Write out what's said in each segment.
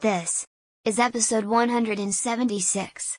This is episode 176.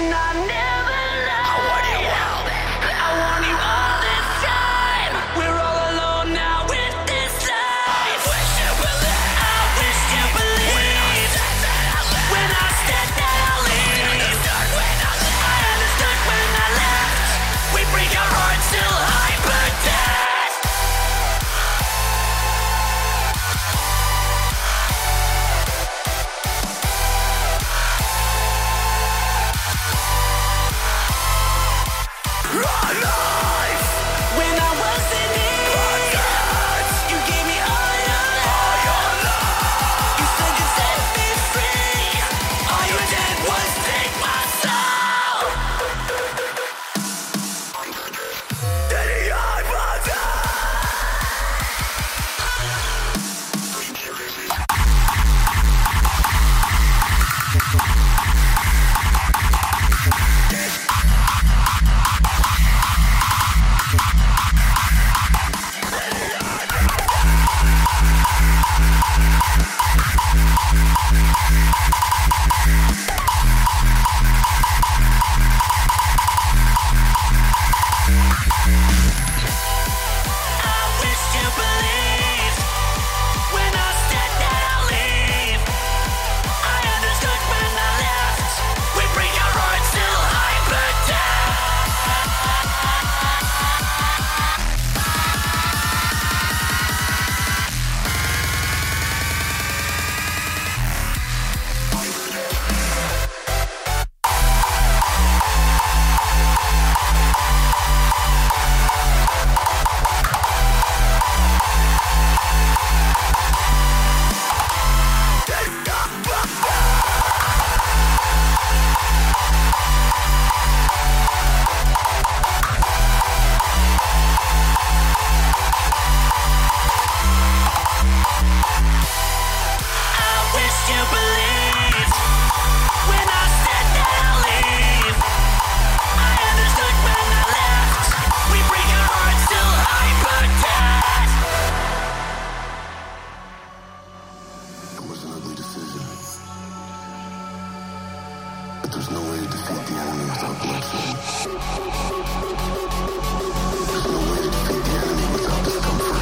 and I'm never There's no way to defeat the enemy without bloodshed. There's no way to defeat the enemy without discomfort.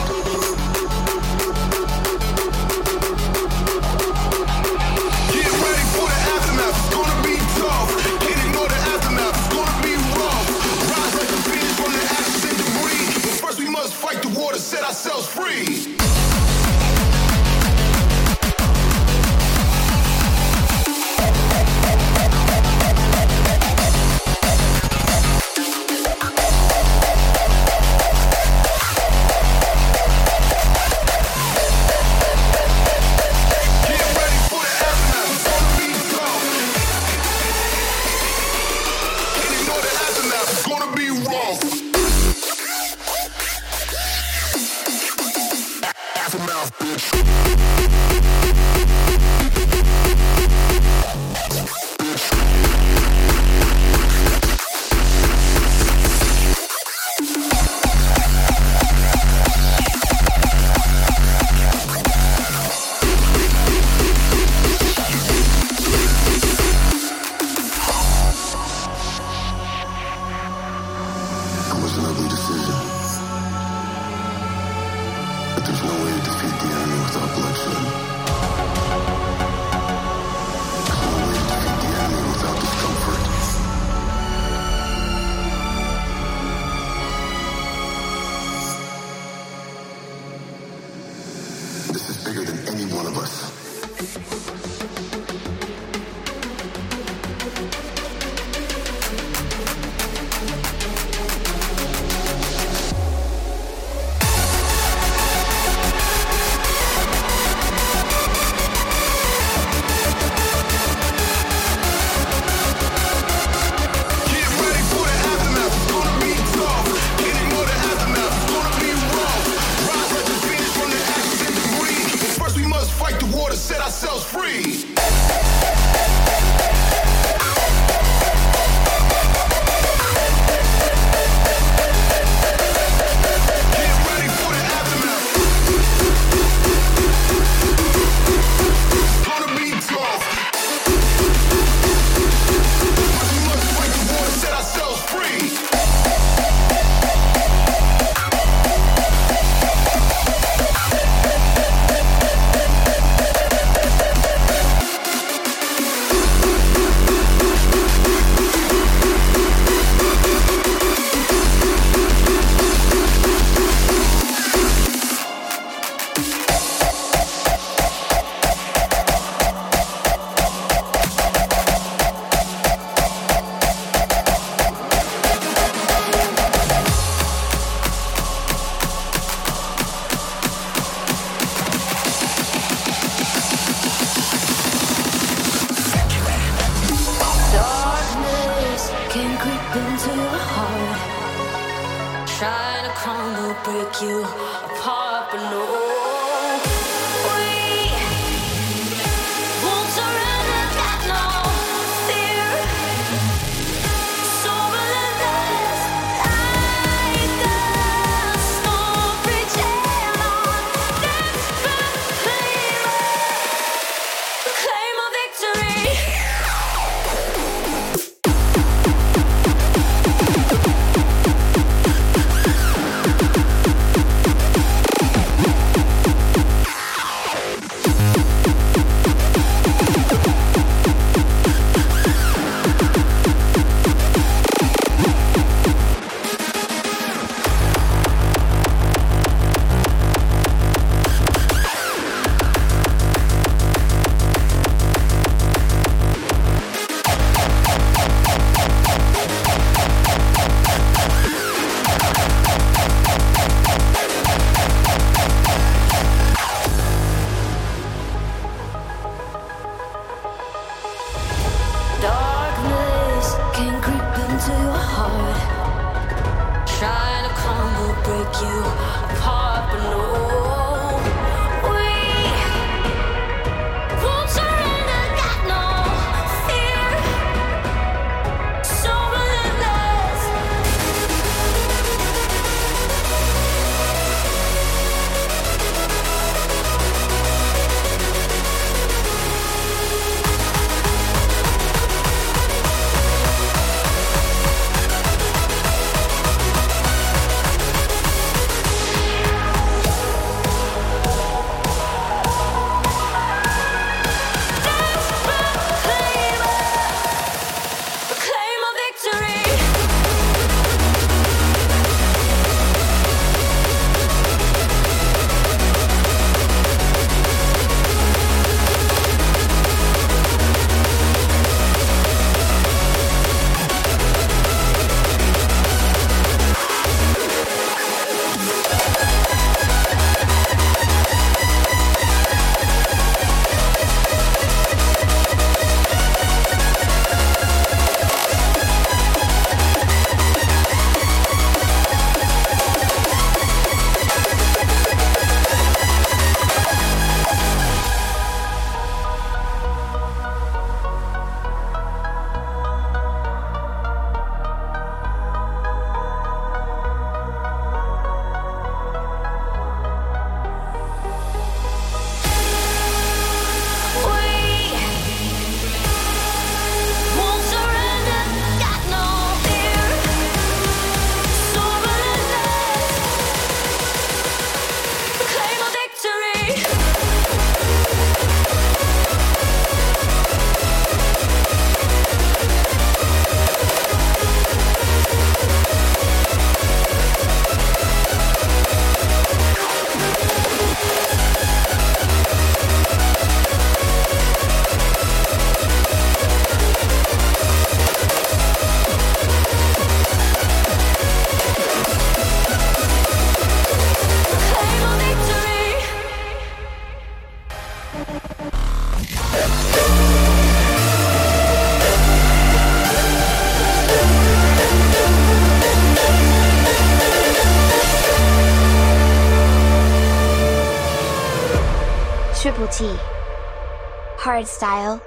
Get ready for the aftermath. It's gonna be tough. Can't ignore the aftermath. It's gonna be rough. Rise like from the ashes and debris. But first we must fight the set ourselves free. Style.